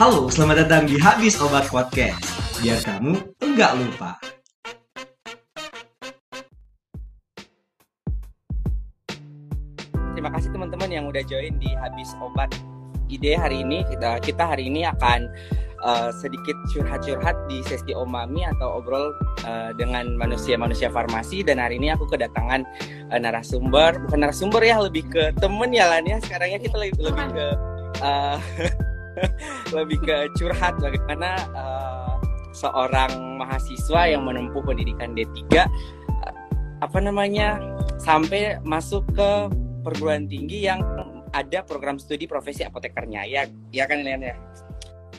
Halo, selamat datang di Habis Obat Podcast. Biar kamu enggak lupa. Terima kasih teman-teman yang udah join di Habis Obat. Ide hari ini kita kita hari ini akan uh, sedikit curhat-curhat di sesi omami atau obrol uh, dengan manusia-manusia farmasi dan hari ini aku kedatangan uh, narasumber bukan narasumber ya lebih ke temen ya Lan ya sekarang ya kita lebih, lebih ke uh, lebih ke curhat bagaimana uh, seorang mahasiswa yang menempuh pendidikan D3 uh, apa namanya sampai masuk ke perguruan tinggi yang ada program studi profesi apotekernya ya ya kan Lian ya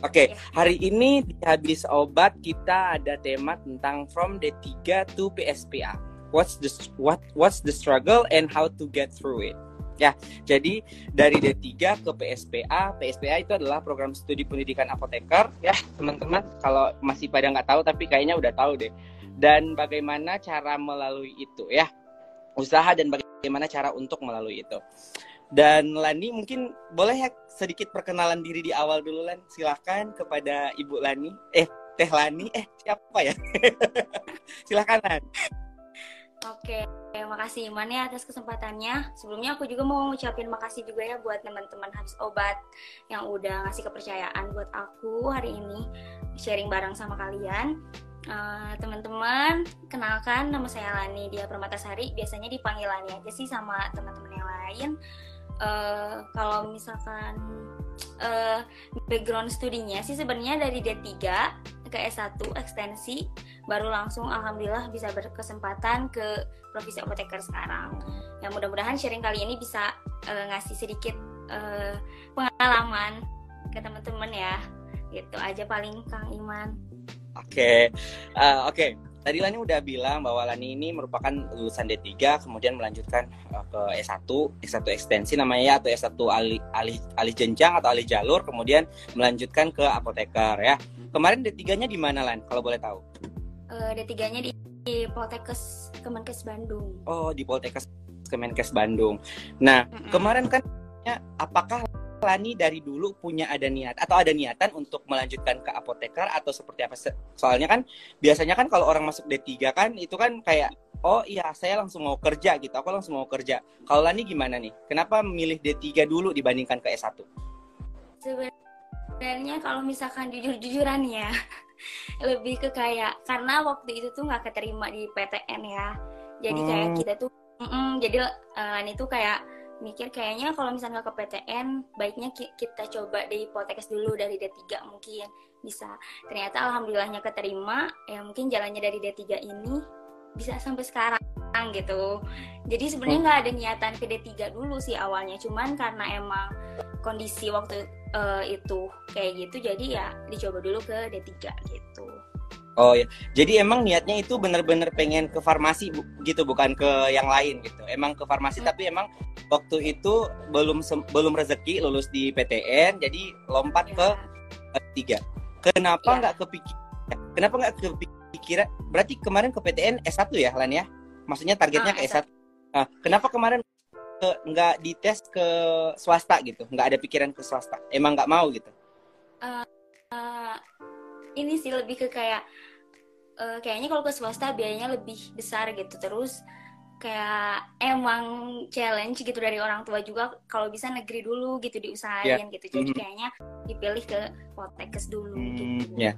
Oke, okay, hari ini di habis obat kita ada tema tentang from D3 to PSPA. What's the what what's the struggle and how to get through it. Ya, jadi dari D3 ke PSPA, PSPA itu adalah program studi pendidikan apoteker ya, teman-teman. Kalau masih pada nggak tahu tapi kayaknya udah tahu deh. Dan bagaimana cara melalui itu ya. Usaha dan bagaimana cara untuk melalui itu. Dan Lani mungkin boleh ya sedikit perkenalan diri di awal dulu Lan. Silahkan kepada Ibu Lani. Eh, Teh Lani. Eh, siapa ya? Silahkan Lan. Oke, terima kasih Iman ya atas kesempatannya. Sebelumnya aku juga mau ngucapin makasih juga ya buat teman-teman habis obat yang udah ngasih kepercayaan buat aku hari ini sharing bareng sama kalian. Uh, teman-teman, kenalkan nama saya Lani dia Permatasari. Biasanya dipanggil Lani aja sih sama teman-teman yang lain uh, kalau misalkan uh, background studinya sih sebenarnya dari D3 ke S1 ekstensi baru langsung alhamdulillah bisa berkesempatan ke profesi apoteker sekarang. Yang mudah-mudahan sharing kali ini bisa uh, ngasih sedikit uh, pengalaman ke teman-teman ya. Gitu aja paling Kang Iman. Oke. Okay. Uh, oke. Okay tadi Lani udah bilang bahwa Lani ini merupakan lulusan D3 kemudian melanjutkan uh, ke S1 S1 ekstensi namanya atau S1 alih alih alih jenjang atau alih jalur kemudian melanjutkan ke apoteker ya. Kemarin D3-nya di mana Lan? Kalau boleh tahu. Uh, D3-nya di, di Poltekkes Kemenkes Bandung. Oh di Poltekkes Kemenkes Bandung. Nah mm -hmm. kemarin kan apakah Lani dari dulu punya ada niat atau ada niatan untuk melanjutkan ke apoteker atau seperti apa? Soalnya kan biasanya kan kalau orang masuk D3 kan itu kan kayak oh iya saya langsung mau kerja gitu. Aku langsung mau kerja. Kalau Lani gimana nih? Kenapa memilih D3 dulu dibandingkan ke S1? Sebenarnya kalau misalkan jujur-jujuran ya lebih ke kayak karena waktu itu tuh nggak keterima di PTN ya. Jadi hmm. kayak kita tuh mm -mm, jadi uh, Lani tuh kayak mikir kayaknya kalau misalnya ke PTN baiknya kita coba di Poltekkes dulu dari D3 mungkin. Bisa. Ternyata alhamdulillahnya keterima ya mungkin jalannya dari D3 ini bisa sampai sekarang gitu. Jadi sebenarnya nggak ada niatan ke D3 dulu sih awalnya. Cuman karena emang kondisi waktu uh, itu kayak gitu jadi ya dicoba dulu ke D3 gitu Oh ya, jadi emang niatnya itu benar-benar pengen ke farmasi bu, gitu, bukan ke yang lain gitu. Emang ke farmasi, hmm. tapi emang waktu itu belum belum rezeki lulus di PTN, jadi lompat ya. ke tiga. Kenapa iya. nggak ya. kepikir? Kenapa nggak kepikiran? Berarti kemarin ke PTN S1 ya, Lan ya? Maksudnya targetnya ah, ke S1. Nah, kenapa kemarin ke nggak dites ke swasta gitu? Nggak ada pikiran ke swasta? Emang nggak mau gitu? Uh, uh, ini sih lebih ke kayak uh, kayaknya kalau ke swasta biayanya lebih besar gitu terus kayak emang challenge gitu dari orang tua juga kalau bisa negeri dulu gitu diusahain yeah. gitu jadi mm. kayaknya dipilih ke Poltekkes dulu mm, gitu. Ya.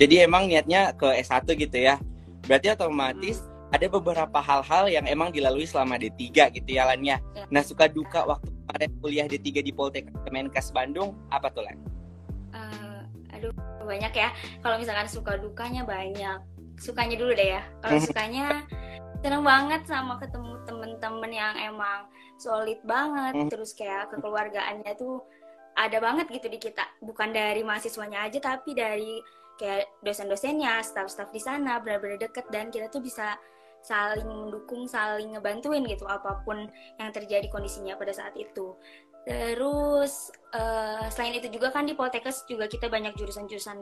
Jadi emang niatnya ke S1 gitu ya. Berarti otomatis mm. ada beberapa hal-hal yang emang dilalui selama D3 gitu ya Lan ya. Yeah. Nah, suka duka waktu kemarin kuliah D3 di Poltekkes Kemenkes Bandung apa tuh Lan? Aduh banyak ya kalau misalkan suka dukanya banyak sukanya dulu deh ya kalau mhm. sukanya seneng banget sama ketemu temen-temen yang emang solid banget mhm. terus kayak kekeluargaannya tuh ada banget gitu di kita bukan dari mahasiswanya aja tapi dari kayak dosen-dosennya staff-staff di sana benar-benar deket dan kita tuh bisa saling mendukung, saling ngebantuin gitu apa pun yang terjadi kondisinya pada saat itu. Terus uh, selain itu juga kan di Poltekkes juga kita banyak jurusan-jurusan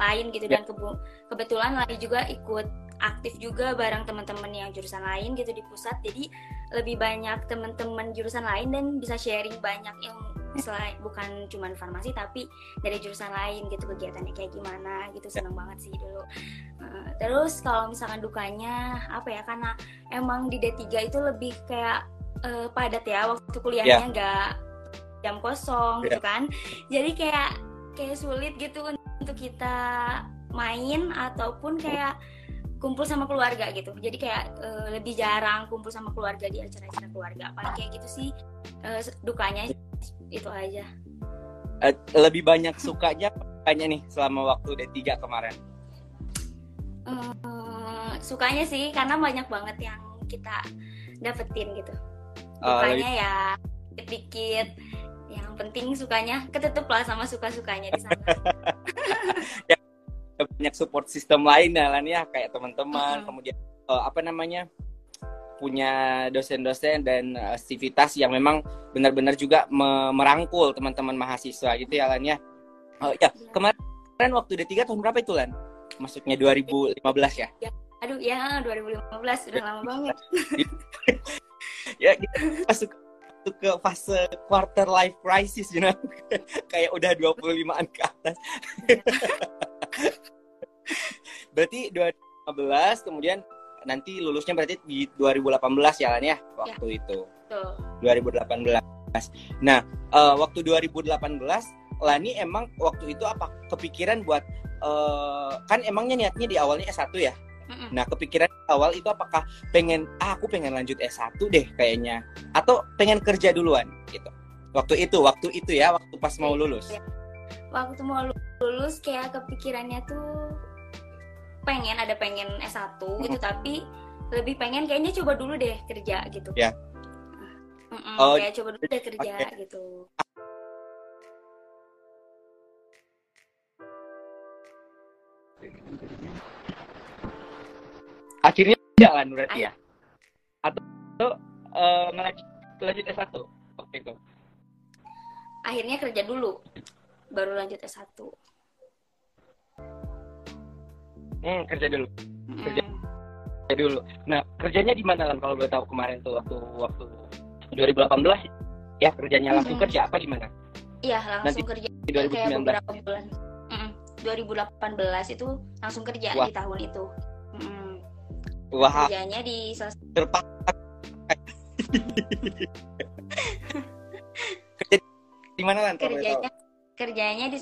lain gitu yeah. dan kebu kebetulan lagi juga ikut aktif juga bareng teman-teman yang jurusan lain gitu di pusat. Jadi lebih banyak teman-teman jurusan lain dan bisa sharing banyak yang selain bukan cuman farmasi tapi dari jurusan lain gitu kegiatannya kayak gimana gitu seneng banget sih dulu Uh, terus kalau misalkan dukanya apa ya karena emang di D3 itu lebih kayak uh, padat ya waktu kuliahnya nggak jam kosong gitu kan. Jadi kayak kayak sulit gitu untuk kita main ataupun kayak kumpul sama keluarga gitu. Jadi kayak uh, lebih jarang kumpul sama keluarga di acara-acara keluarga. Paling kayak gitu sih uh, dukanya itu aja. Uh, lebih banyak sukanya sukanya nih selama waktu D3 kemarin? Uh, sukanya sih karena banyak banget yang kita dapetin gitu. Sukanya uh, ya dikit-dikit. Yang penting sukanya ketutup lah sama suka-sukanya di sana. Ya, banyak support sistem lain lan ya. Kayak teman-teman uh -huh. kemudian uh, apa namanya punya dosen-dosen dan aktivitas yang memang benar-benar juga me merangkul teman-teman mahasiswa gitu ya lan ya. Uh, ya kemarin waktu D3 tahun berapa itu lan? Masuknya 2015 ya? ya aduh ya 2015 udah lama banget. Ya kita masuk masuk ke fase quarter life crisis you know kayak udah 25an ke atas berarti 2015 kemudian nanti lulusnya berarti di 2018 ya kan ya waktu ya. itu Betul. 2018 nah uh, waktu 2018 Lani emang waktu itu apa kepikiran buat uh, kan emangnya niatnya di awalnya S1 ya. Mm-mm. Nah, kepikiran awal itu apakah pengen ah, aku pengen lanjut S1 deh kayaknya atau pengen kerja duluan gitu. Waktu itu, waktu itu ya, waktu pas mau lulus. Waktu mau lulus kayak kepikirannya tuh pengen ada pengen S1 mm-hmm. gitu tapi lebih pengen kayaknya coba dulu deh kerja gitu. Ya. Yeah. oh, kayak coba dulu deh kerja okay. gitu. Akhirnya jalan berarti ya? Atau uh, ngelanjut lanjut S1 waktu itu akhirnya kerja dulu baru lanjut S1 hmm kerja dulu. Hmm. kerja dulu. Nah kerjanya di mana kan kalau boleh tahu kemarin tuh waktu waktu 2018 ya kerjanya langsung hmm. kerja apa di mana? Iya langsung Nanti kerja di 2019 kayak beberapa bulan. Mm 2018 itu langsung kerja Wah. di tahun itu. Mm. Wah. Kerjanya di terpaksa. Kerja di mana kan? Kerjanya kerjanya di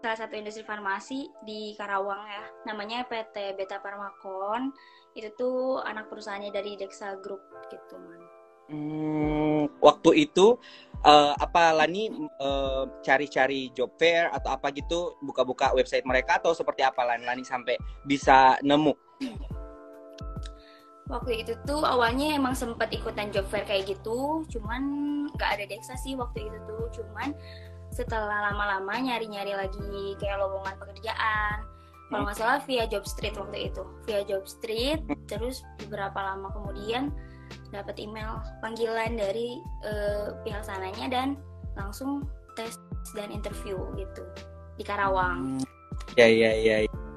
salah satu industri farmasi di Karawang ya. Namanya PT Beta Farmakon. Itu tuh anak perusahaannya dari Dexa Group gitu, Man. Hmm, waktu itu uh, apa Lani uh, cari-cari job fair atau apa gitu buka-buka website mereka atau seperti apa Lani, Lani sampai bisa nemu waktu itu tuh awalnya emang sempat ikutan job fair kayak gitu cuman nggak ada deksa sih waktu itu tuh. Cuman setelah lama-lama nyari-nyari lagi kayak lowongan pekerjaan. Kalau nggak salah via job street waktu itu. Via job street terus beberapa lama kemudian dapat email panggilan dari uh, pihak sananya dan langsung tes dan interview gitu di Karawang. Ya ya ya ya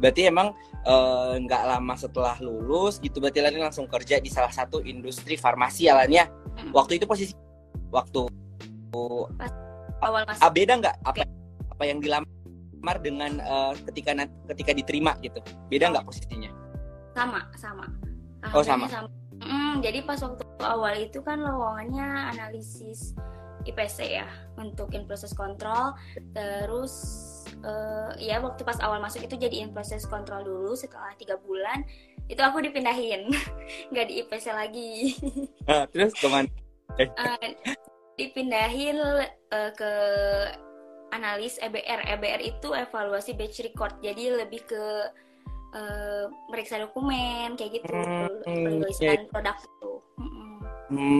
berarti emang Eh, nggak uh, lama setelah lulus gitu berarti Lani langsung kerja di salah satu industri farmasi ya Lani ya? Hmm. waktu itu posisi waktu awal masuk. Ah, beda nggak? Apa apa yang dilamar dengan uh, ketika ketika diterima gitu? Beda nggak posisinya? Sama sama. Oh sama, sama. Mm, jadi pas waktu awal itu kan lowongannya analisis IPC ya untuk in process control terus uh, ya waktu pas awal masuk itu jadiin proses kontrol dulu setelah tiga bulan itu aku dipindahin. Nggak di IPC lagi. Uh, terus ke mana? Uh, dipindahin uh, ke analis EBR EBR itu evaluasi batch record jadi lebih ke uh, meriksa dokumen kayak gitu. Hmm, yeah. produk itu. Hmm,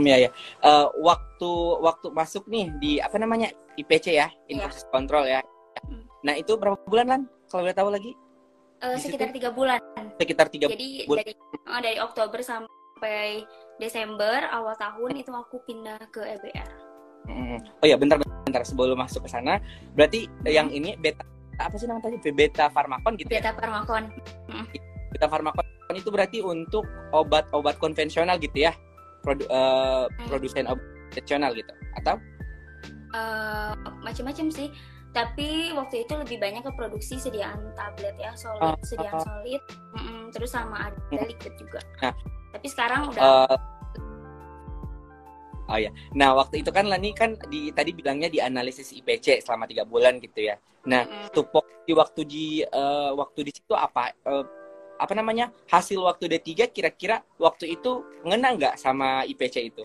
ya ya. Uh, waktu waktu masuk nih di apa namanya IPC ya, yeah. Control ya. Nah itu berapa bulan lan? Kalau boleh tahu lagi? Uh, sekitar tiga bulan. Sekitar tiga Jadi bulan. dari uh, dari Oktober sampai Desember awal tahun itu aku pindah ke EBR. Hmm. Oh ya bentar bentar sebelum masuk ke sana, berarti hmm. yang ini beta apa sih namanya tadi? Beta Farmakon gitu beta ya? Beta Farmakon. Hmm. Beta Farmakon itu berarti untuk obat-obat konvensional gitu ya? Produ uh, hmm. Produsen obat konvensional gitu. Atau? uh, macam-macam sih. Tapi waktu itu lebih banyak ke produksi sediaan tablet ya solid uh, sediaan uh, solid. Mm -mm, terus sama ada uh, liquid juga. Nah, tapi sekarang udah uh, oh ya. Nah waktu itu kan Lani kan di tadi bilangnya di analisis IPC selama tiga bulan gitu ya. Nah mm -hmm. tupok di waktu di uh, waktu di situ apa? Uh, apa namanya hasil waktu D3 kira-kira waktu itu ngena nggak sama IPC itu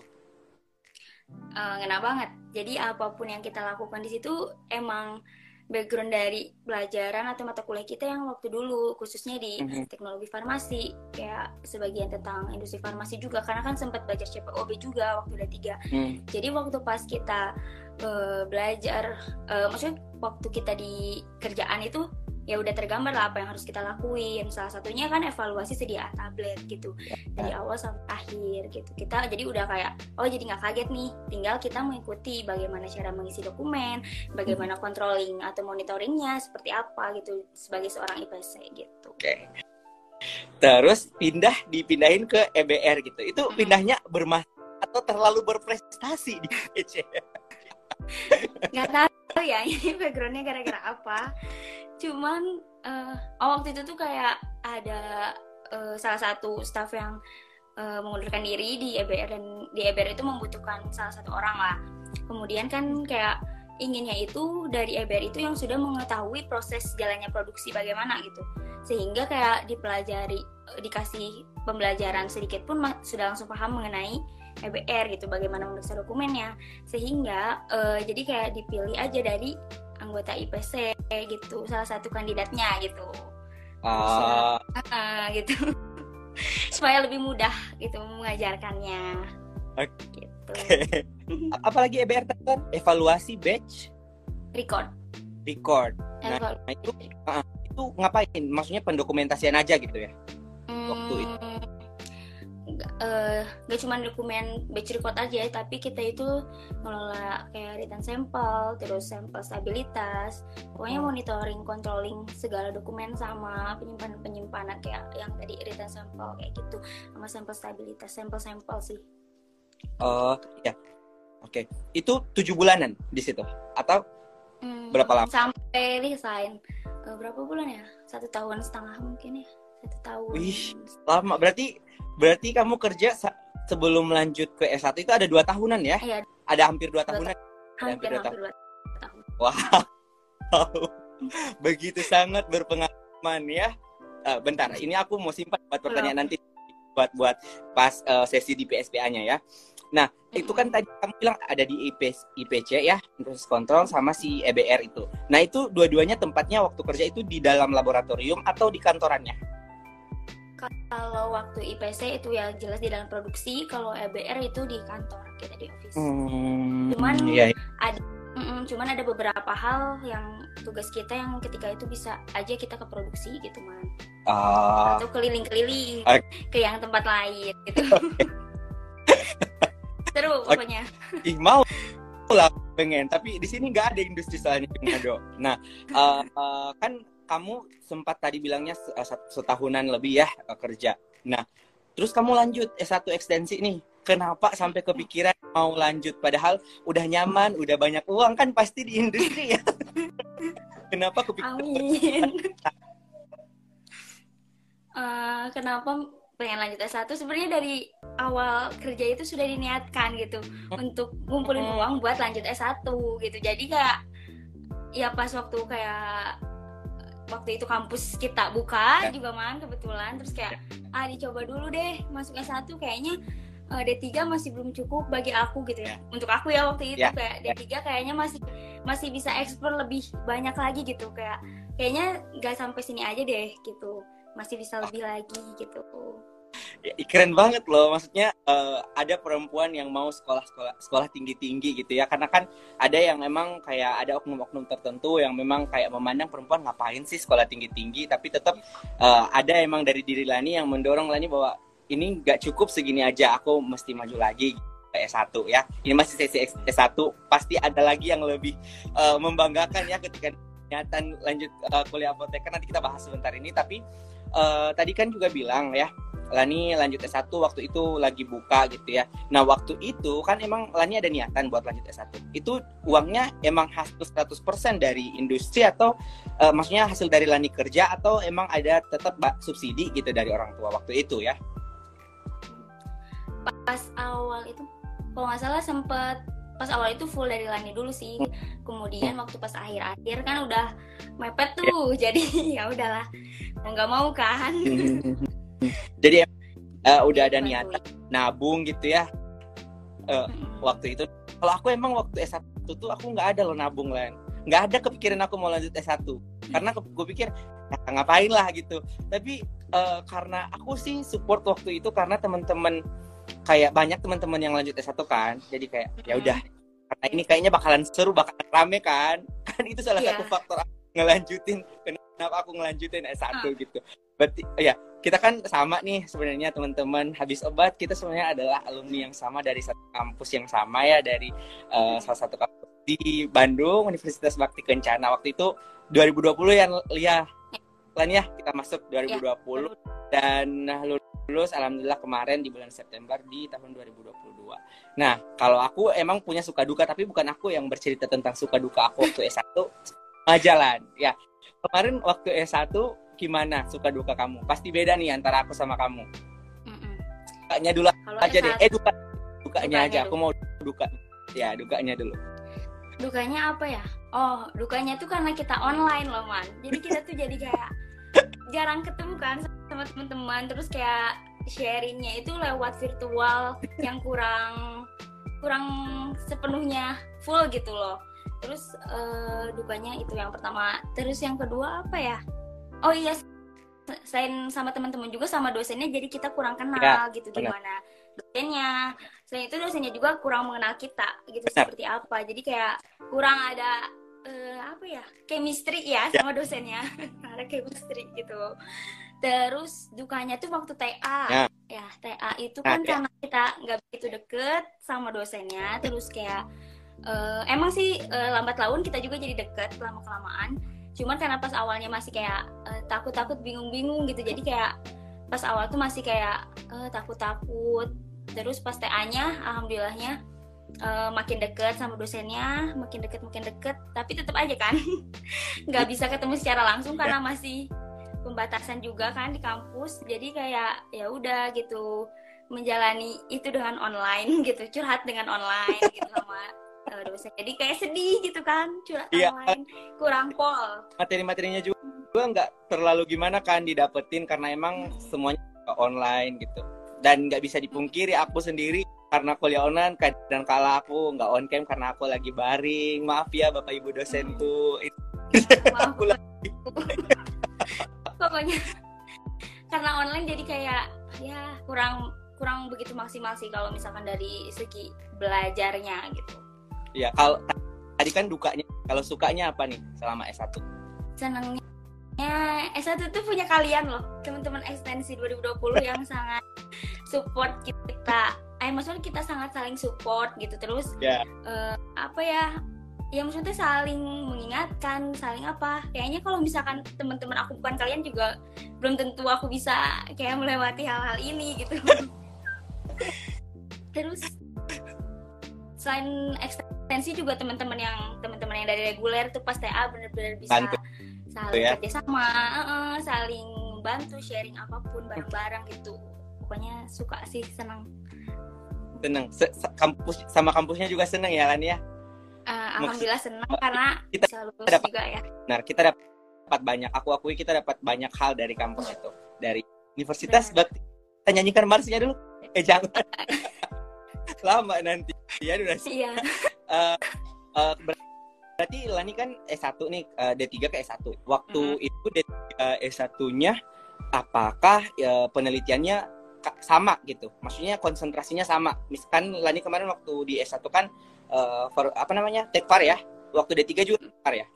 uh, ngena banget. Jadi apa pun yang kita lakukan di situ emang background dari pelajaran atau mata kuliah kita yang waktu dulu khususnya di mm-hmm. teknologi farmasi kayak sebagian tentang industri farmasi juga karena kan sempat belajar CPOB juga waktu D3. Mm. Jadi waktu pas kita uh, belajar uh, maksudnya waktu kita di kerjaan itu ya udah tergambar lah apa yang harus kita lakuin salah satunya kan evaluasi sediaan tablet gitu ya. dari awal sampai akhir gitu kita jadi udah kayak oh jadi nggak kaget nih tinggal kita mengikuti bagaimana cara mengisi dokumen bagaimana hmm. controlling atau monitoringnya seperti apa gitu sebagai seorang IPC gitu oke okay. terus pindah dipindahin ke EBR gitu itu hmm. pindahnya bermasalah atau terlalu berprestasi di IPC nggak tahu ya ini backgroundnya gara-gara apa cuman uh, oh waktu itu tuh kayak ada uh, salah satu staff yang uh, mengundurkan diri di EBR dan di EBR itu membutuhkan salah satu orang lah. Kemudian kan kayak inginnya itu dari EBR itu yang sudah mengetahui proses jalannya produksi bagaimana gitu. Sehingga kayak dipelajari dikasih pembelajaran sedikit pun sudah langsung paham mengenai EBR gitu bagaimana memeriksa dokumennya. Sehingga uh, jadi kayak dipilih aja dari anggota IPC gitu salah satu kandidatnya gitu. Uh. uh, gitu. Supaya lebih mudah gitu mengajarkannya. Okay. gitu apalagi EBR kan evaluasi batch? Record. Record. Nah, itu uh, itu ngapain? Maksudnya pendokumentasian aja gitu ya? Hmm, waktu itu uh, gak cuma dokumen batch record aja tapi kita itu ngelola kayak return sampel terus sampel stabilitas. Pokoknya monitoring controlling segala dokumen sama penyimpanan penyimpanan kayak yang tadi return sampel kayak gitu sama sampel stabilitas sampel sampel sih. Oh uh, ya oke. Okay. itu tujuh bulanan di situ? Atau hmm, berapa lama? sampai resign uh, berapa bulan ya? Satu tahun setengah mungkin ya satu tahun wih lama berarti Berarti kamu kerja sebelum lanjut ke S1 itu ada dua tahunan ya? Iya. Ada hampir dua tahunan. Hampir, hampir, dua, tahun. Wow. Begitu sangat berpengalaman ya. Uh, bentar, ini aku mau simpan buat pertanyaan nanti buat buat pas uh, sesi di PSPA-nya ya. Nah, itu kan tadi kamu bilang ada di IP, IPC ya, proses kontrol sama si EBR itu. Nah, itu dua-duanya tempatnya waktu kerja itu di dalam laboratorium atau di kantorannya? Kalau waktu IPC itu ya jelas di dalam produksi, kalau EBR itu di kantor kita di office. Hmm, cuman iya, iya. ada mm, cuman ada beberapa hal yang tugas kita yang ketika itu bisa aja kita ke produksi gitu man. Uh, Atau keliling-keliling okay. ke yang tempat lain gitu. Seru pokoknya. Ih, mau lah pengen, tapi di sini nggak ada industri soalnya Nah, uh, uh, kan kamu sempat tadi bilangnya eh, setahunan lebih ya eh, kerja. Nah, terus kamu lanjut S1 ekstensi nih. Kenapa sampai kepikiran mau lanjut padahal udah nyaman, udah banyak uang kan pasti di industri ya. kenapa kepikiran? Amin. uh, kenapa pengen lanjut S1 sebenarnya dari awal kerja itu sudah diniatkan gitu hmm. untuk ngumpulin uang buat lanjut S1 gitu. Jadi kayak ya pas waktu kayak waktu itu kampus kita buka ya. juga man kebetulan terus kayak ya. ah dicoba dulu deh masuk S1 kayaknya uh, eh, D3 masih belum cukup bagi aku gitu ya. ya. Untuk aku ya waktu itu ya. kayak D3 kayaknya masih masih bisa eksplor lebih banyak lagi gitu kayak kayaknya nggak sampai sini aja deh gitu. Masih bisa lebih lagi gitu ya, keren banget loh. Maksudnya uh, ada perempuan yang mau sekolah sekolah sekolah tinggi tinggi gitu ya. Karena kan ada yang memang kayak ada oknum-oknum tertentu yang memang kayak memandang perempuan ngapain sih sekolah tinggi tinggi tapi tetap uh, ada emang dari diri Lani yang mendorong Lani bahwa ini nggak cukup segini aja aku mesti maju lagi ke S1 ya. Ini masih sesi S1 pasti ada lagi yang lebih uh, membanggakan ya ketika nyatan lanjut uh, kuliah apoteker nanti kita bahas sebentar ini. Tapi uh, tadi kan juga bilang ya Lani lanjut S1 waktu itu lagi buka gitu ya. Nah, waktu itu kan emang Lani ada niatan buat lanjut S1. Itu uangnya emang hasil 100% dari industri atau uh, maksudnya hasil dari Lani kerja atau emang ada tetap subsidi gitu dari orang tua waktu itu ya? Pas awal itu kalau nggak salah sempet pas awal itu full dari Lani dulu sih. Kemudian waktu pas akhir-akhir kan udah mepet tuh. Jadi ya udahlah. nggak mau kan. Jadi uh, udah ada niatan nabung gitu ya. Uh, waktu itu. Kalau aku emang waktu S1 tuh aku nggak ada loh nabung lain nggak ada kepikiran aku mau lanjut S1 karena gue pikir ya, ngapain lah gitu. Tapi uh, karena aku sih support waktu itu karena teman-teman kayak banyak teman-teman yang lanjut S1 kan. Jadi kayak ya udah karena ini kayaknya bakalan seru bakalan rame kan. Kan itu salah yeah. satu faktor ngelanjutin kenapa aku ngelanjutin S1 uh. gitu. Berarti ya kita kan sama nih sebenarnya teman-teman habis obat kita sebenarnya adalah alumni yang sama dari satu kampus yang sama ya dari uh, salah satu kampus di Bandung Universitas Bakti Kencana waktu itu 2020 ya Lia plan ya kita masuk 2020 ya. dan lulus alhamdulillah kemarin di bulan September di tahun 2022. Nah, kalau aku emang punya suka duka tapi bukan aku yang bercerita tentang suka duka aku waktu S1 majalan. Ya. Kemarin waktu S1 gimana suka duka kamu? Pasti beda nih antara aku sama kamu. Dukanya dulu Kalau aja deh. Eh duka dukanya, aja. Dulu. Aku mau duka. Ya, dukanya dulu. Dukanya apa ya? Oh, dukanya tuh karena kita online loh, Man. Jadi kita tuh jadi kayak jarang ketemu kan sama teman-teman. Terus kayak sharingnya itu lewat virtual yang kurang kurang sepenuhnya full gitu loh. Terus uh, dukanya itu yang pertama. Terus yang kedua apa ya? Oh iya selain sama teman-teman juga sama dosennya jadi kita kurang kenal ya, gitu benar. gimana dosennya selain itu dosennya juga kurang mengenal kita gitu benar. seperti apa jadi kayak kurang ada uh, apa ya chemistry ya, ya. sama dosennya ada chemistry gitu terus dukanya tuh waktu TA ya, ya TA itu nah, kan ya. karena kita nggak begitu deket sama dosennya terus kayak uh, emang sih uh, lambat laun kita juga jadi deket lama kelamaan cuman karena pas awalnya masih kayak uh, takut-takut bingung-bingung gitu. Jadi kayak pas awal tuh masih kayak uh, takut-takut. Terus pas TA-nya alhamdulillahnya uh, makin deket sama dosennya makin deket makin deket. Tapi tetap aja kan nggak bisa ketemu secara langsung karena masih pembatasan juga kan di kampus. Jadi kayak ya udah gitu menjalani itu dengan online gitu curhat dengan online gitu sama uh, dosen jadi kayak sedih gitu kan curhat iya. lain. Kurang pol. Materi-materinya juga gue nggak terlalu gimana kan didapetin karena emang semuanya online gitu. Dan nggak bisa dipungkiri aku sendiri karena kuliah online dan kala aku nggak on cam karena aku lagi baring. Maaf ya bapak ibu dosen hmm. tuh maaf. Aku lagi pokoknya karena online jadi kayak ya kurang kurang begitu maksimal sih kalau misalkan dari segi belajarnya gitu ya kalau tadi kan dukanya kalau sukanya apa nih selama S1 senangnya S1 tuh punya kalian loh teman-teman ekstensi 2020 yang sangat support kita eh maksudnya kita sangat saling support gitu terus yeah. Ya. uh, apa ya ya maksudnya saling mengingatkan saling apa kayaknya kalau misalkan teman-teman aku bukan kalian juga belum tentu aku bisa kayak melewati hal-hal ini gitu terus selain ekstensi juga teman-teman yang teman-teman yang dari reguler tuh pas TA benar-benar bisa bantu. saling ya? kerja sama uh, uh, saling bantu sharing apa pun bareng-bareng gitu. Pokoknya suka sih senang senang Se kampus sama kampusnya juga senang ya Lan ya? Uh, alhamdulillah senang karena kita lulus dapat, juga ya. Benar kita dapat banyak. Aku akui kita dapat banyak hal dari kampus itu. Dari universitas Bakti kita nyanyikan marsnya dulu? Eh jangan. Lama nanti. Ya durasi iya uh, uh, berarti Lani kan S1 nih uh, D3 ke S1 waktu mm -hmm. itu D3 S1-nya apakah uh, penelitiannya sama gitu? Maksudnya konsentrasinya sama. Misalkan Lani kemarin waktu di S1 kan uh, for, apa namanya tekfar ya? Waktu D3 juga tekfar ya?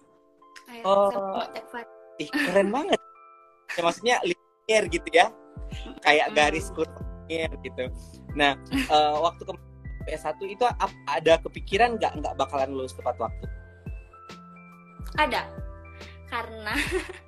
Oh. tekfar ih keren banget. Ya maksudnya linear gitu ya. Kayak garis kurva gitu. Nah uh, waktu kemarin PS1 itu ada kepikiran nggak nggak bakalan lulus tepat waktu? Ada, karena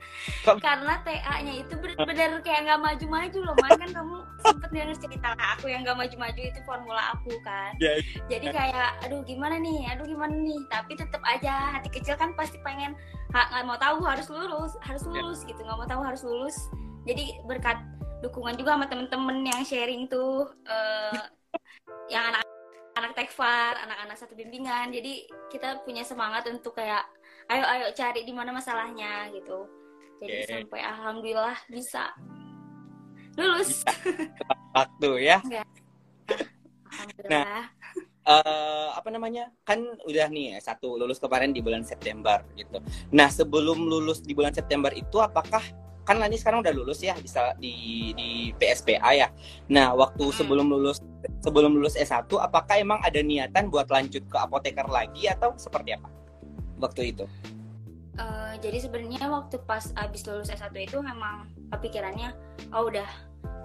karena TA-nya itu benar-benar kayak nggak maju-maju loh, man kan kamu sempet denger cerita aku yang gak maju-maju itu formula aku kan. Ya. jadi kayak aduh gimana nih? Aduh gimana nih? Tapi tetap aja hati kecil kan pasti pengen nggak mau tahu harus lulus harus Ya. lulus gitu. Nggak mau tahu harus lulus. Jadi berkat dukungan juga sama temen-temen yang sharing tuh eh, yang anak anak tekfar anak-anak satu bimbingan. Jadi kita punya semangat untuk kayak ayo ayo cari di mana masalahnya gitu. Jadi Oke. sampai alhamdulillah bisa lulus. Waktu ya. Alhamdulillah. eh apa namanya? Kan udah nih ya, satu lulus kemarin di bulan September gitu. Nah sebelum lulus di bulan September itu apakah kan Lani sekarang udah lulus ya bisa di di PSPA ya. Nah waktu Hmm. sebelum lulus sebelum lulus S1 apakah emang ada niatan buat lanjut ke apoteker lagi atau seperti apa waktu itu? Eh, jadi sebenarnya waktu pas abis lulus S1 itu memang kepikirannya oh udah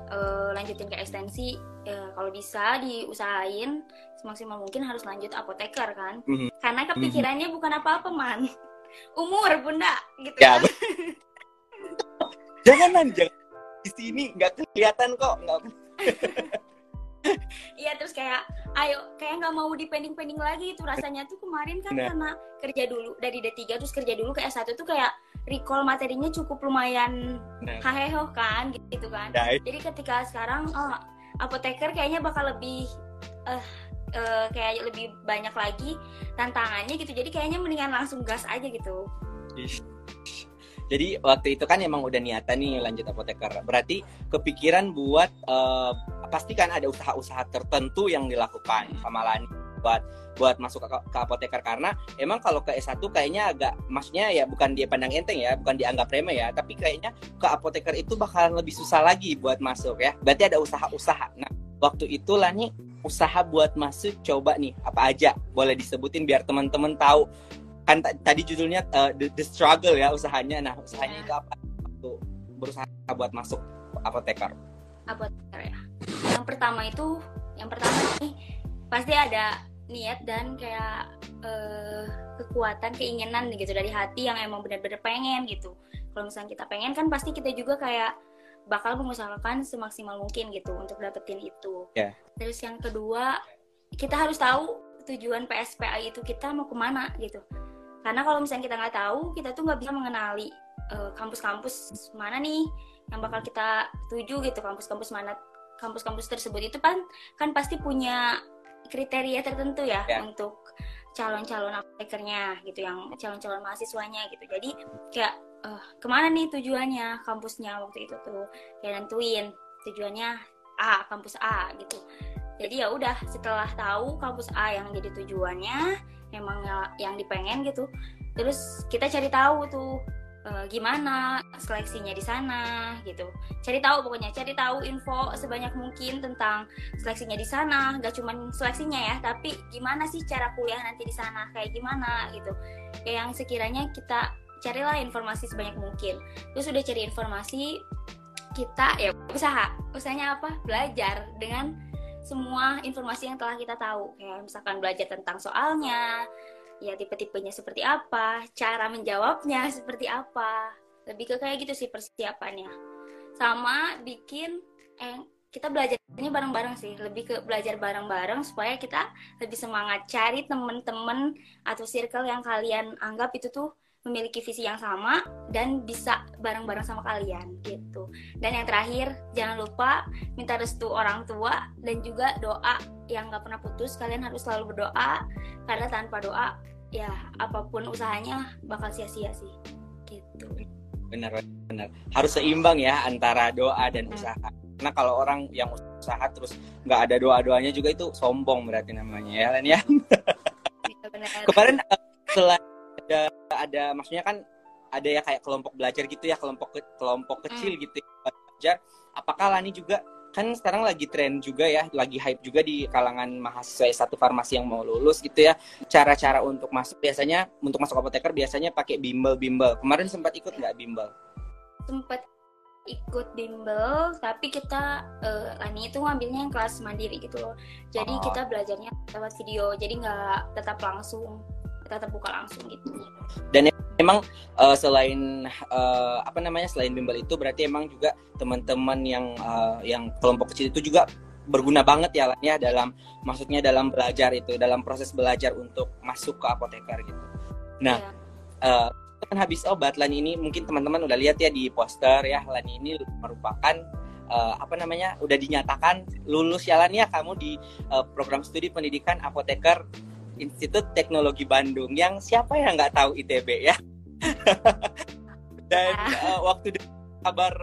eh, lanjutin ke ekstensi eh, kalau bisa diusahain semaksimal mungkin harus lanjut apoteker kan Mhm. karena kepikirannya bukan apa-apa man umur bunda gitu Ya, kan Jangan Lan, jangan di sini nggak kelihatan kok nggak iya terus kayak ayo kayak nggak mau dipending-pending lagi itu rasanya tuh kemarin kan Nah. karena kerja dulu dari D3 terus kerja dulu ke S1 tuh kayak recall materinya cukup lumayan Nah. haheho kan gitu kan Nah, Jadi ketika sekarang oh, apoteker kayaknya bakal lebih eh eh, kayak lebih banyak lagi tantangannya gitu. Jadi kayaknya mendingan langsung gas aja gitu. Ish. Jadi waktu itu kan emang udah niatan nih lanjut apoteker. Berarti kepikiran buat eh, pasti kan ada usaha-usaha tertentu yang dilakukan sama Lani buat buat masuk ke, ke apoteker karena emang kalau ke S1 kayaknya agak maksudnya ya bukan dia pandang enteng ya, bukan dianggap remeh ya, tapi kayaknya ke apoteker itu bakalan lebih susah lagi buat masuk ya. Berarti ada usaha-usaha. Nah, waktu itu Lani usaha buat masuk coba nih apa aja boleh disebutin biar teman-teman tahu kan ta- tadi judulnya uh, the, the struggle ya usahanya nah usahanya Ya. itu apa tuh berusaha buat masuk apoteker Apoteker ya. Yang pertama itu, yang pertama nih pasti ada niat dan kayak eh, kekuatan keinginan gitu dari hati yang emang benar-benar pengen gitu. Kalau misalnya kita pengen kan pasti kita juga kayak bakal mengusahakan semaksimal mungkin gitu untuk dapetin itu. Ya. Terus yang kedua kita harus tahu tujuan PSPA itu kita mau ke mana gitu. Karena kalau misalnya kita nggak tahu, kita tuh nggak bisa mengenali eh, kampus-kampus mana nih yang bakal kita tuju gitu, kampus-kampus mana, kampus-kampus tersebut itu kan kan pasti punya kriteria tertentu ya, Ya. untuk calon-calon apotekernya gitu, yang calon-calon mahasiswanya gitu. Jadi kayak eh, ke mana nih tujuannya kampusnya waktu itu tuh, kayak nentuin tujuannya A, kampus A gitu. Jadi ya udah setelah tahu kampus A yang jadi tujuannya, emang ya- yang dipengen gitu, terus kita cari tahu tuh eh, gimana seleksinya di sana gitu. Cari tahu pokoknya, cari tahu info sebanyak mungkin tentang seleksinya di sana. Gak cuman seleksinya ya, tapi gimana sih cara kuliah nanti di sana, kayak gimana gitu. Kayak yang sekiranya kita carilah informasi sebanyak mungkin. Terus udah cari informasi, kita ya usaha. Usahanya apa? Belajar dengan semua informasi yang telah kita tahu. Kayak misalkan belajar tentang soalnya, ya tipe-tipenya seperti apa, cara menjawabnya seperti apa. Lebih ke kayak gitu sih persiapannya. Sama bikin eh kita belajarnya bareng-bareng sih, lebih ke belajar bareng-bareng supaya kita lebih semangat cari temen-temen atau circle yang kalian anggap itu tuh memiliki visi yang sama dan bisa bareng-bareng sama kalian gitu. Dan yang terakhir, jangan lupa minta restu orang tua dan juga doa yang nggak pernah putus. Kalian harus selalu berdoa karena tanpa doa ya apa pun usahanya bakal sia-sia sih. Gitu. benar benar harus seimbang ya antara doa dan Hmm. usaha karena kalau orang yang usaha terus nggak ada doa doanya juga itu sombong berarti namanya ya Len ya Iya, benar. kemarin eh, selain ada ada maksudnya kan ada ya kayak kelompok belajar gitu ya kelompok ke- kelompok kecil gitu ya, belajar apakah Lani juga kan sekarang lagi tren juga ya lagi hype juga di kalangan mahasiswa S1 farmasi yang mau lulus gitu ya cara-cara untuk masuk biasanya untuk masuk apoteker biasanya pakai bimbel bimbel kemarin sempat ikut nggak bimbel Sempet ikut bimbel tapi kita eh, Lani itu ngambilnya yang kelas mandiri gitu loh. Jadi Oh. kita belajarnya lewat video. Jadi nggak tetap langsung tetap buka langsung gitu. emang uh, selain uh, apa namanya selain bimbel itu berarti emang juga teman-teman yang uh, yang kelompok kecil itu juga berguna banget ya ya dalam maksudnya dalam belajar itu dalam proses belajar untuk masuk ke apoteker gitu. Nah, yeah. uh, kan habis obat Lani ini mungkin teman-teman udah lihat ya di poster ya Lani ini merupakan uh, apa namanya udah dinyatakan lulus ya Lani ya kamu di uh, program studi pendidikan apoteker Institut Teknologi Bandung yang siapa yang nggak tahu ITB ya? Dan uh, waktu kabar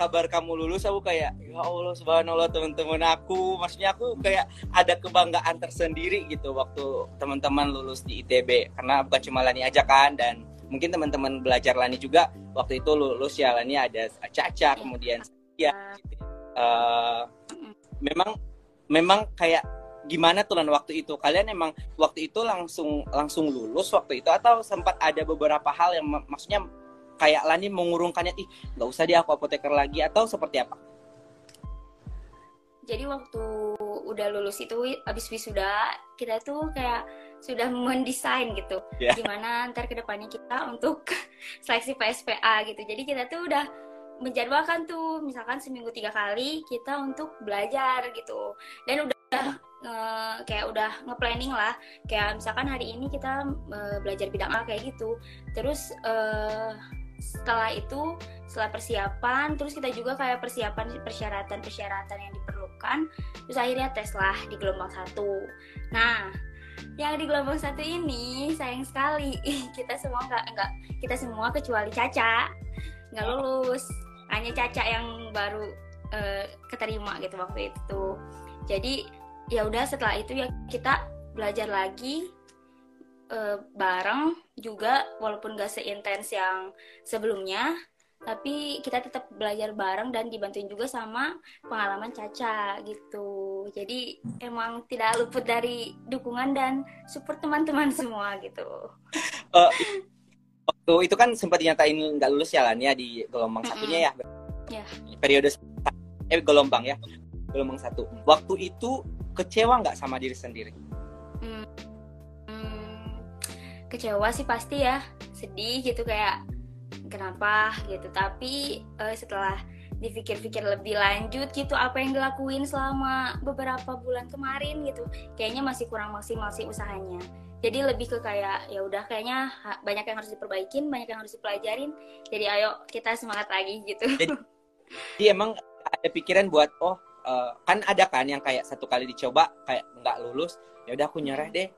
kabar kamu lulus aku kayak ya Allah subhanallah teman-teman aku. Maksudnya aku kayak ada kebanggaan tersendiri gitu waktu teman-teman lulus di ITB karena bukan cuma Lani aja kan dan mungkin teman-teman belajar Lani juga waktu itu lulus ya. Lani ada Caca kemudian ya. Uh, memang memang kayak gimana tuh waktu itu kalian emang waktu itu langsung langsung lulus waktu itu atau sempat ada beberapa hal yang maksudnya kayak Lani mengurungkannya ih nggak usah dia aku apoteker lagi atau seperti apa? Jadi waktu udah lulus itu abis wisuda kita tuh kayak sudah mendesain gitu yeah. gimana ntar ke depannya kita untuk seleksi PSPA gitu. Jadi kita tuh udah menjadwalkan tuh misalkan seminggu tiga kali kita untuk belajar gitu dan udah uh, kayak udah nge-planning lah. Kayak misalkan hari ini kita uh, belajar bidang A kayak gitu. Terus uh, setelah itu setelah persiapan terus kita juga kayak persiapan persyaratan persyaratan yang diperlukan terus akhirnya tes lah di gelombang satu. Nah yang di gelombang satu ini sayang sekali kita semua nggak nggak kita semua kecuali Caca. Nggak lulus. Hanya Caca yang baru uh, keterima gitu waktu itu. Jadi ya udah setelah itu ya kita belajar lagi uh, bareng juga walaupun gak seintens yang sebelumnya tapi kita tetap belajar bareng dan dibantuin juga sama pengalaman Caca gitu jadi emang tidak luput dari dukungan dan support teman-teman semua gitu uh, waktu itu kan sempat dinyatain nggak lulus ya ya di gelombang mm -hmm. satunya ya yeah. periode eh gelombang ya gelombang satu waktu itu kecewa nggak sama diri sendiri? Kecewa sih pasti ya. Sedih gitu kayak kenapa gitu. Tapi uh, setelah dipikir-pikir lebih lanjut gitu apa yang dilakuin selama beberapa bulan kemarin gitu kayaknya masih kurang maksimal sih usahanya. Jadi lebih ke kayak ya udah kayaknya banyak yang harus diperbaikin banyak yang harus dipelajarin. Jadi ayo kita semangat lagi gitu. Jadi, jadi emang ada pikiran buat oh uh, kan ada kan yang kayak satu kali dicoba kayak nggak lulus ya udah aku nyerah deh.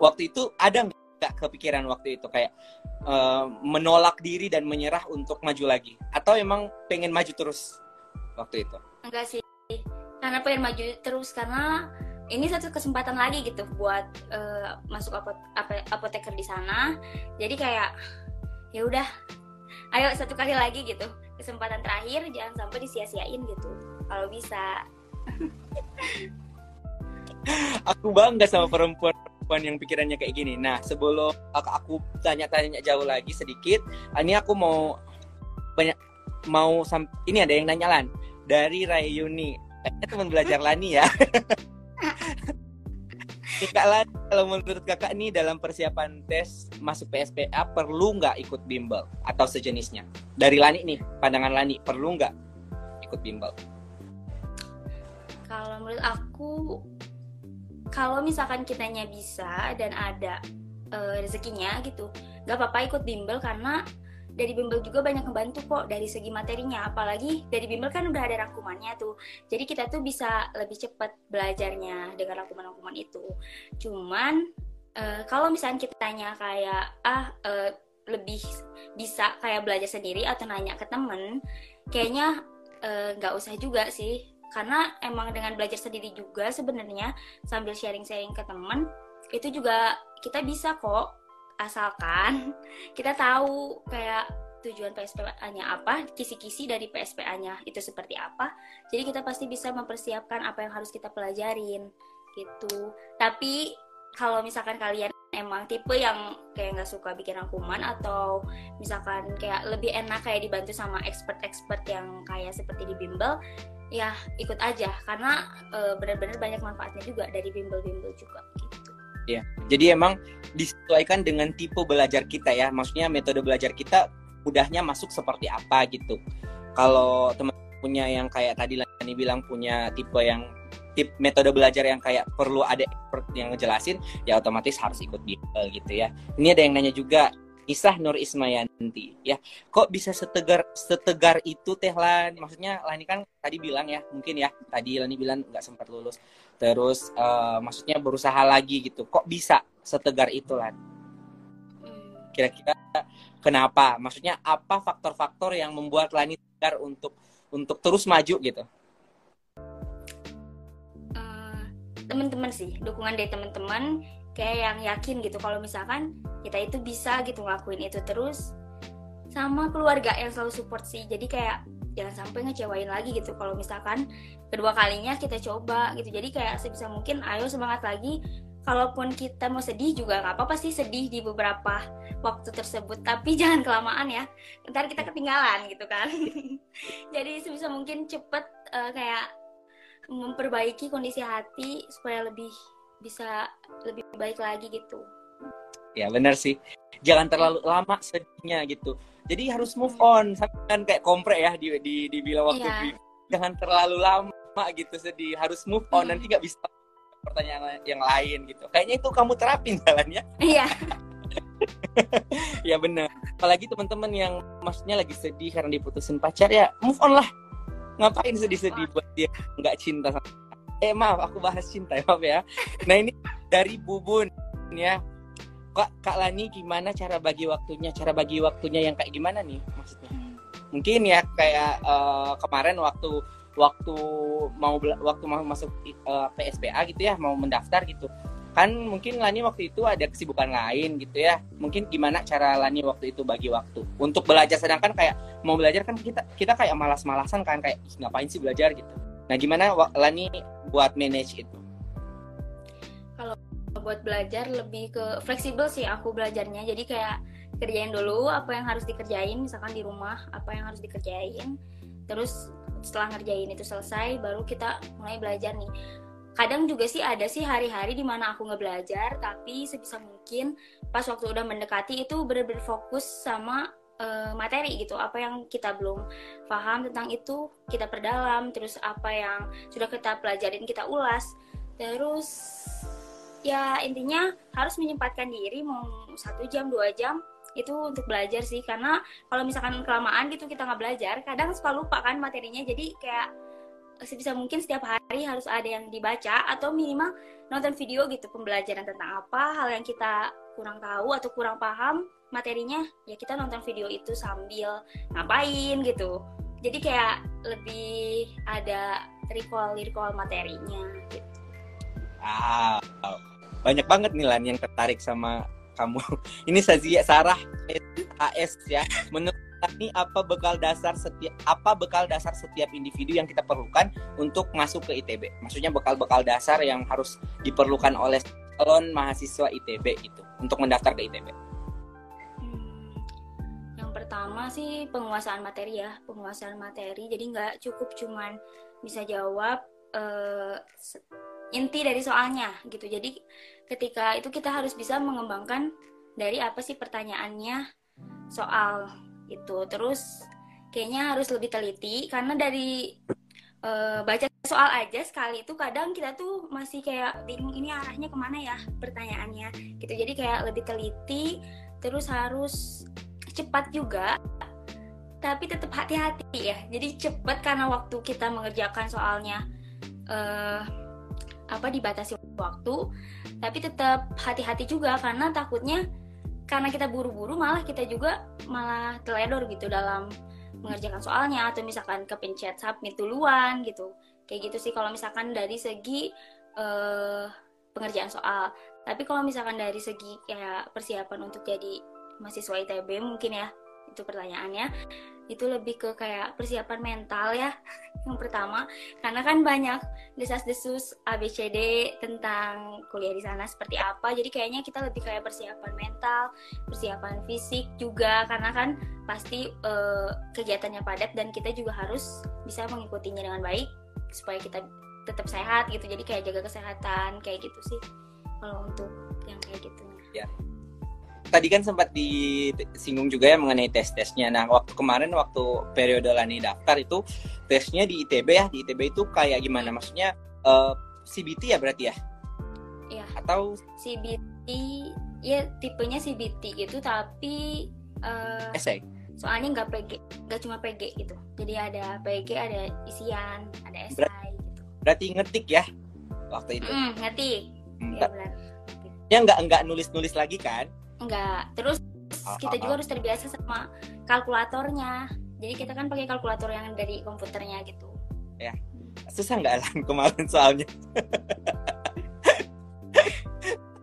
Waktu itu ada gak kepikiran waktu itu kayak uh, menolak diri dan menyerah untuk maju lagi? Atau emang pengen maju terus waktu itu? Enggak sih karena pengen maju terus karena ini satu kesempatan lagi gitu buat uh, masuk apot ap apoteker di sana. Jadi kayak ya udah ayo satu kali lagi gitu. Kesempatan terakhir jangan sampai disia-siain gitu kalau bisa aku bangga sama perempuan perempuan yang pikirannya kayak gini. Nah, sebelum aku tanya-tanya jauh lagi sedikit, ini aku mau banyak mau ini ada yang nanya Lan dari Rayuni. Kayaknya teman belajar Lani ya. Kak Lan, kalau menurut kakak nih dalam persiapan tes masuk PSPA perlu nggak ikut bimbel atau sejenisnya? Dari Lani nih, pandangan Lani perlu nggak ikut bimbel? Kalau menurut aku kalau misalkan kitanya bisa dan ada uh, rezekinya gitu gak apa-apa ikut bimbel karena dari bimbel juga banyak membantu kok dari segi materinya. Apalagi dari bimbel kan udah ada rangkumannya tuh. Jadi kita tuh bisa lebih cepat belajarnya dengan rangkuman-rangkuman itu. Cuman uh, kalau misalnya kita tanya kayak ah uh, lebih bisa kayak belajar sendiri atau nanya ke temen kayaknya nggak uh, usah juga sih karena emang dengan belajar sendiri juga sebenarnya sambil sharing-sharing ke teman itu juga kita bisa kok asalkan kita tahu kayak tujuan PSPA-nya apa, kisi-kisi dari PSPA-nya itu seperti apa. Jadi kita pasti bisa mempersiapkan apa yang harus kita pelajarin gitu. Tapi kalau misalkan kalian emang tipe yang kayak nggak suka bikin rangkuman atau misalkan kayak lebih enak kayak dibantu sama expert-expert yang kayak seperti di bimbel ya ikut aja karena uh, benar-benar banyak manfaatnya juga dari bimbel-bimbel juga gitu. Iya. Jadi emang disesuaikan dengan tipe belajar kita ya. Maksudnya metode belajar kita mudahnya masuk seperti apa gitu. Kalau teman punya yang kayak tadi Lani bilang punya tipe yang tip metode belajar yang kayak perlu ada expert yang ngejelasin ya otomatis harus ikut Bimbel gitu ya. Ini ada yang nanya juga kisah Nur Ismayanti ya. Kok bisa setegar setegar itu teh Lan? Maksudnya Lani kan tadi bilang ya mungkin ya tadi Lani bilang nggak sempat lulus. Terus uh, maksudnya berusaha lagi gitu. Kok bisa setegar itu Lan? Hmm. kira-kira kenapa? Maksudnya apa faktor-faktor yang membuat Lani tegar untuk untuk terus maju gitu? Uh, teman-teman sih dukungan dari teman-teman kayak yang yakin gitu. Kalau misalkan kita itu bisa gitu ngelakuin itu terus sama keluarga yang selalu support sih. Jadi kayak jangan sampai ngecewain lagi gitu. Kalau misalkan kedua kalinya kita coba gitu. Jadi kayak sebisa mungkin ayo semangat lagi. Kalaupun kita mau sedih juga nggak apa-apa sih sedih di beberapa waktu tersebut. Tapi jangan kelamaan ya ntar kita ketinggalan gitu kan. Jadi sebisa mungkin cepet uh, kayak memperbaiki kondisi hati supaya lebih bisa lebih baik lagi gitu. Ya benar sih. Jangan terlalu lama sedihnya gitu. Jadi harus move on. Kan kayak kompre ya di di di bila waktu yeah. jangan terlalu lama gitu sedih. Harus move on. Hmm. nanti nggak bisa pertanyaan yang lain gitu. Kayaknya itu kamu terapin jalannya. Iya. Ya benar. Apalagi teman-teman yang maksudnya lagi sedih karena diputusin pacar ya move on lah. Ngapain sedih-sedih buat dia? Nggak cinta sama eh maaf aku bahas cinta ya maaf ya. Nah ini dari Bubun ya. Kak kak Lani gimana cara bagi waktunya? Cara bagi waktunya yang kayak gimana nih maksudnya? Mungkin ya kayak uh, kemarin waktu waktu mau waktu mau masuk uh, eh, PSPA gitu ya mau mendaftar gitu. Kan mungkin Lani waktu itu ada kesibukan lain gitu ya. Mungkin gimana cara Lani waktu itu bagi waktu? Untuk belajar sedangkan kayak mau belajar kan kita kita kayak malas-malasan kan kayak ngapain sih belajar? gitu. Nah, gimana Lani buat manage itu? Kalau buat belajar lebih ke fleksibel sih aku belajarnya. Jadi kayak kerjain dulu apa yang harus dikerjain, misalkan di rumah apa yang harus dikerjain. Terus setelah ngerjain itu selesai, baru kita mulai belajar nih. Kadang juga sih ada sih hari-hari di mana aku nggak belajar, tapi sebisa mungkin pas waktu udah mendekati itu bener-bener fokus sama uh, materi gitu apa yang kita belum paham tentang itu kita perdalam terus apa yang sudah kita pelajarin kita ulas. Terus ya intinya harus menyempatkan diri mau satu jam dua jam itu untuk belajar sih. Karena kalau misalkan kelamaan gitu kita nggak belajar kadang suka lupa kan materinya. Jadi kayak sebisa mungkin setiap hari harus ada yang dibaca atau minimal nonton video gitu pembelajaran tentang apa hal yang kita kurang tahu atau kurang paham materinya ya kita nonton video itu sambil ngapain gitu. Jadi kayak lebih ada recall recall materinya gitu. Wow. Banyak banget nih Lan yang tertarik sama kamu. Ini Sazia Sarah AS ya. Menurut ini apa bekal dasar setiap apa bekal dasar setiap individu yang kita perlukan untuk masuk ke ITB maksudnya bekal-bekal dasar yang harus diperlukan oleh calon mahasiswa ITB itu untuk mendaftar ke ITB pertama sih penguasaan materi ya penguasaan materi. Jadi nggak cukup cuman bisa jawab uh, inti dari soalnya gitu. Jadi ketika itu kita harus bisa mengembangkan dari apa sih pertanyaannya soal itu. Terus kayaknya harus lebih teliti karena dari uh, baca soal aja sekali itu kadang kita tuh masih kayak bingung ini arahnya ke mana ya pertanyaannya? Gitu. Jadi kayak lebih teliti terus harus cepat juga tapi tetap hati-hati ya. Jadi cepat karena waktu kita mengerjakan soalnya uh, apa dibatasi waktu tapi tetap hati-hati juga karena takutnya karena kita buru-buru malah kita juga malah teledor gitu dalam mengerjakan soalnya atau misalkan kepencet submit duluan gitu. Kayak gitu sih kalau misalkan dari segi uh, pengerjaan soal. Tapi kalau misalkan dari segi kayak persiapan untuk jadi mahasiswa ITB mungkin ya itu pertanyaannya. Itu lebih ke kayak persiapan mental ya yang pertama. Karena kan banyak desas-desus ABCD tentang kuliah di sana seperti apa. Jadi kayaknya kita lebih kayak persiapan mental persiapan fisik juga. Karena kan pasti uh, kegiatannya padat dan kita juga harus bisa mengikutinya dengan baik supaya kita tetap sehat gitu. Jadi kayak jaga kesehatan kayak gitu sih. Kalau untuk yang kayak gitu tadi kan sempat disinggung juga ya mengenai tes-tesnya. Nah, waktu kemarin waktu periode Lani daftar itu tesnya di ITB ya. Di ITB itu kayak gimana? Maksudnya eh, CBT ya berarti ya? Iya. Atau CBT ya tipenya CBT gitu tapi eh, essay? soalnya nggak PG nggak cuma PG gitu jadi ada PG ada isian ada esai gitu Berarti ngetik ya waktu itu. mm, ngetik Hmm, ya benar Ya nggak nggak nulis-nulis lagi kan? Enggak. Terus Ah, kita ah, juga harus terbiasa sama kalkulatornya. Jadi kita kan pakai kalkulator yang dari komputernya gitu. Susah nggak lah kemarin soalnya?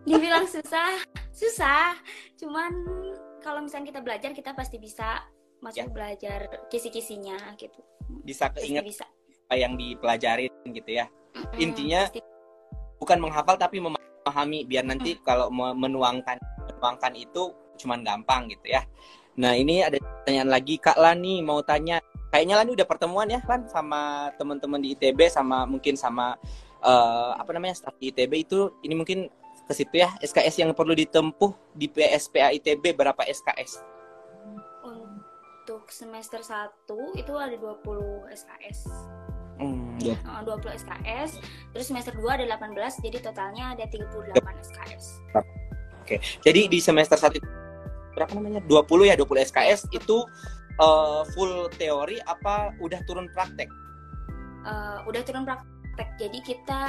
dibilang susah susah. Cuman kalau misalnya kita belajar kita pasti bisa maksudnya belajar kisi-kisinya gitu. Bisa pasti keinget bisa. apa yang dipelajarin gitu ya. Mm, Intinya pasti. bukan menghafal tapi memahami biar nanti kalau mau menuangkan menuangkan itu cuman gampang gitu ya. Nah ini ada pertanyaan lagi Kak Lani mau tanya. Kayaknya Lani udah pertemuan ya Lan sama teman-teman di ITB sama mungkin sama eh, apa namanya staf di ITB itu. Ini mungkin ke situ ya SKS yang perlu ditempuh di PSPA ITB berapa SKS? untuk semester 1 itu ada 20 SKS Hmm, Eh, 20 SKS terus semester 2 ada 18 jadi totalnya ada 38 SKS Jadi di semester 1 berapa namanya? 20 ya, 20 SKS itu eh, full teori apa udah turun praktek? Eh, udah turun praktek jadi kita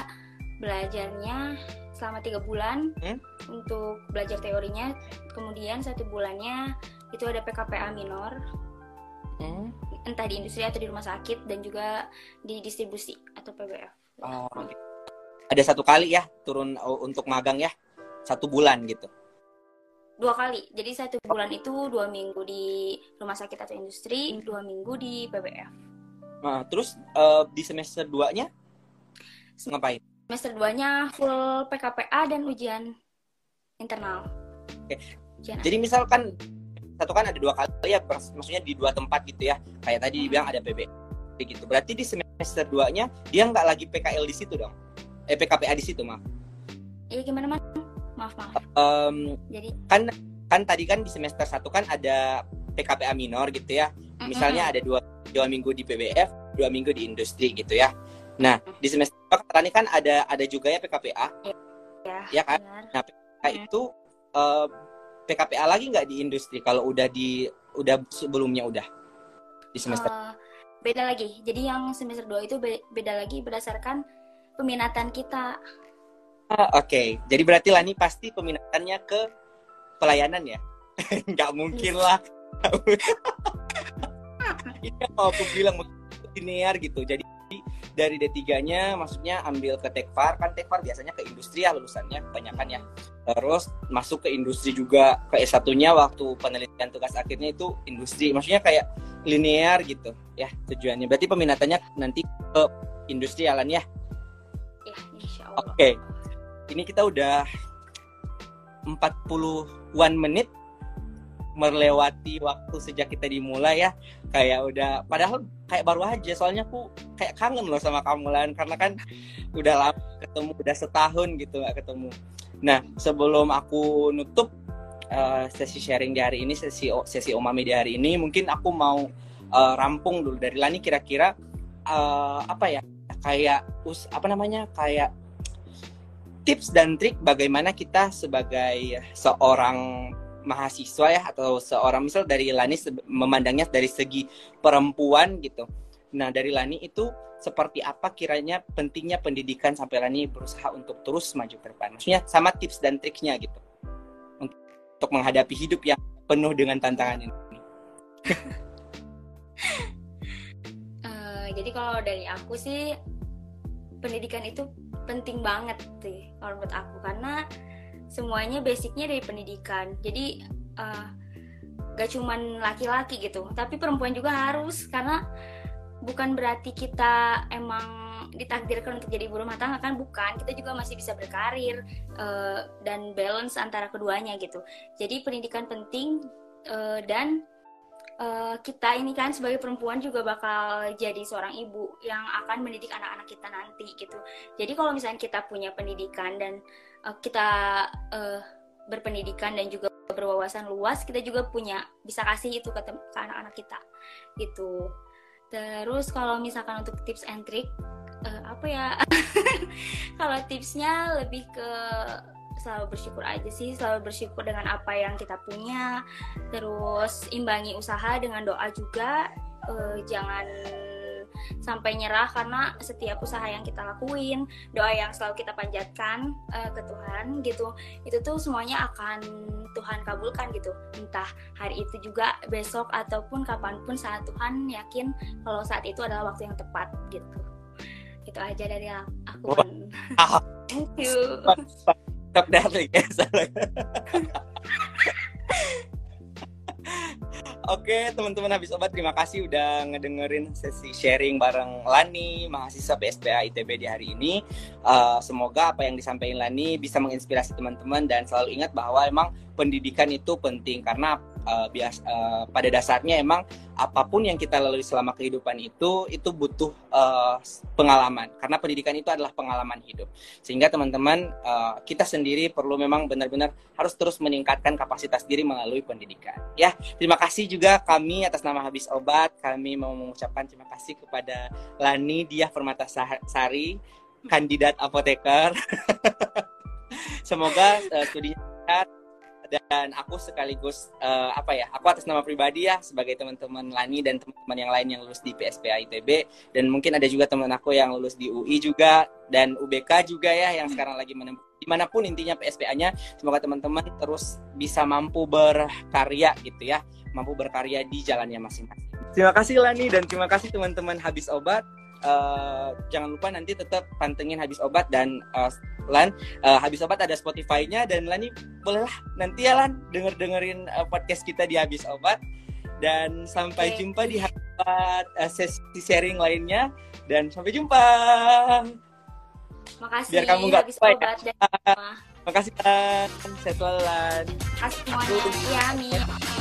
belajarnya selama tiga bulan Hmm? untuk belajar teorinya kemudian satu bulannya itu ada PKPA minor Hmm. entah di industri atau di rumah sakit dan juga di distribusi atau PBF Oh. Ada satu kali ya turun oh, untuk magang ya, satu bulan gitu. dua kali jadi satu bulan itu dua minggu di rumah sakit atau industri dua minggu di PBF Nah, terus eh, di semester 2-nya ngapain? semester 2 nya full PKPA dan ujian internal Oke. ujian Jadi misalkan satu kan ada dua kali ya, maksudnya di dua tempat gitu ya. Kayak tadi dibilang ada PB gitu. Berarti di semester 2-nya dia nggak lagi PKL di situ dong. Eh PKPA di situ, maaf. Iya gimana man? Maaf maaf. Em, Jadi kan kan tadi kan di semester 1 kan ada PKPA minor gitu ya. Misalnya ada dua, dua minggu di PBF, dua minggu di industri gitu ya. Nah, di semester 2 kata Rani kan ada ada juga ya PKPA. ya, ya kan? benar. Nah, PKPA itu eh, PKPA lagi nggak di industri kalau udah di udah sebelumnya udah di semester. Eh, beda lagi. Jadi yang semester 2 itu be- beda lagi berdasarkan peminatan kita. Oke, jadi berarti Lani pasti peminatannya ke pelayanan ya? Nggak mungkin lah. Ini yang mau aku bilang linear gitu. Jadi dari D3-nya maksudnya ambil ke Tekfar, kan Tekfar biasanya ke industri ya lulusannya kebanyakan ya. Terus masuk ke industri juga ke S1-nya waktu penelitian tugas akhirnya itu industri. Maksudnya kayak linear gitu ya tujuannya. Berarti peminatannya nanti ke industri ya Lan ya? Ya, insya Allah. Oke. Ini kita udah 41 menit melewati waktu sejak kita dimulai ya. Kayak udah padahal kayak baru aja soalnya aku kayak kangen loh sama kamu Lan karena kan udah lama ketemu udah setahun gitu nggak ketemu. Nah, sebelum aku nutup eh, sesi sharing di hari ini, sesi sesi Omami di hari ini, mungkin aku mau eh, rampung dulu dari Lani kira-kira eh, apa ya? Kayak us apa namanya? Kayak tips dan trik bagaimana kita sebagai seorang mahasiswa ya atau seorang misal dari Lani memandangnya dari segi perempuan gitu. Nah dari Lani itu seperti apa kiranya pentingnya pendidikan sampai Lani berusaha untuk terus maju ke depan. Maksudnya sama tips dan triknya gitu untuk, menghadapi hidup yang penuh dengan tantangan ini. Eh, jadi kalau dari aku sih pendidikan itu penting banget sih kalau menurut aku. Karena semuanya basicnya dari pendidikan. Jadi eh, gak cuman laki-laki gitu, tapi perempuan juga harus. Karena bukan berarti kita emang ditakdirkan untuk jadi ibu rumah tangga kan? Bukan. Kita juga masih bisa berkarir eh, dan balance antara keduanya gitu. Jadi pendidikan penting eh, dan eh, kita ini kan sebagai perempuan juga bakal jadi seorang ibu yang akan mendidik anak-anak kita nanti gitu. Jadi kalau misalnya kita punya pendidikan dan uh, kita uh, berpendidikan dan juga berwawasan luas kita juga punya bisa kasih itu ke, ke anak-anak kita gitu terus kalau misalkan untuk tips and trick uh, apa ya kalau tipsnya lebih ke selalu bersyukur aja sih selalu bersyukur dengan apa yang kita punya. Terus imbangi usaha dengan doa juga uh, jangan sampai nyerah karena setiap usaha yang kita lakuin doa yang selalu kita panjatkan uh, ke Tuhan gitu itu tuh semuanya akan Tuhan kabulkan gitu. Entah hari itu juga besok ataupun kapan pun saat Tuhan yakin kalau saat itu adalah waktu yang tepat gitu. Itu aja dari aku. Thank you Stop dari ya Oke, teman-teman habis obat terima kasih udah ngedengerin sesi sharing bareng Lani, mahasiswa PSPA ITB di hari ini. Uh, semoga apa yang disampaikan Lani bisa menginspirasi teman-teman dan selalu ingat bahwa emang pendidikan itu penting karena uh, bias uh, pada dasarnya emang apa pun yang kita lalui selama kehidupan itu itu butuh uh, pengalaman karena pendidikan itu adalah pengalaman hidup. Sehingga teman-teman uh, kita sendiri perlu memang benar-benar harus terus meningkatkan kapasitas diri melalui pendidikan. Ya terima kasih juga kami atas nama habis obat. Kami mau mengucapkan terima kasih kepada Lani Dia Permata Sari kandidat apoteker. Semoga uh, studinya dan aku sekaligus uh, apa ya aku atas nama pribadi ya sebagai teman-teman Lani dan teman-teman yang lain yang lulus di PSPA ITB dan mungkin ada juga teman aku yang lulus di UI juga dan UBK juga ya yang sekarang lagi menempuh di mana pun intinya PSPA-nya semoga teman-teman terus bisa mampu berkarya gitu ya mampu berkarya di jalannya masing-masing. Terima kasih Lani dan terima kasih teman-teman habis obat. Uh, jangan lupa nanti tetap pantengin habis obat dan uh, Lan. Uh, habis obat ada Spotify-nya dan Lan bolehlah nanti ya Lan denger dengerin uh, podcast kita di habis obat. Dan sampai okay. jumpa di obat uh, sesi sharing lainnya. Dan sampai jumpa. Makasih. Biar kamu nggak habis obat dan Makasih Lan. Sehat selalu Lan. Makasih semuanya. Iya,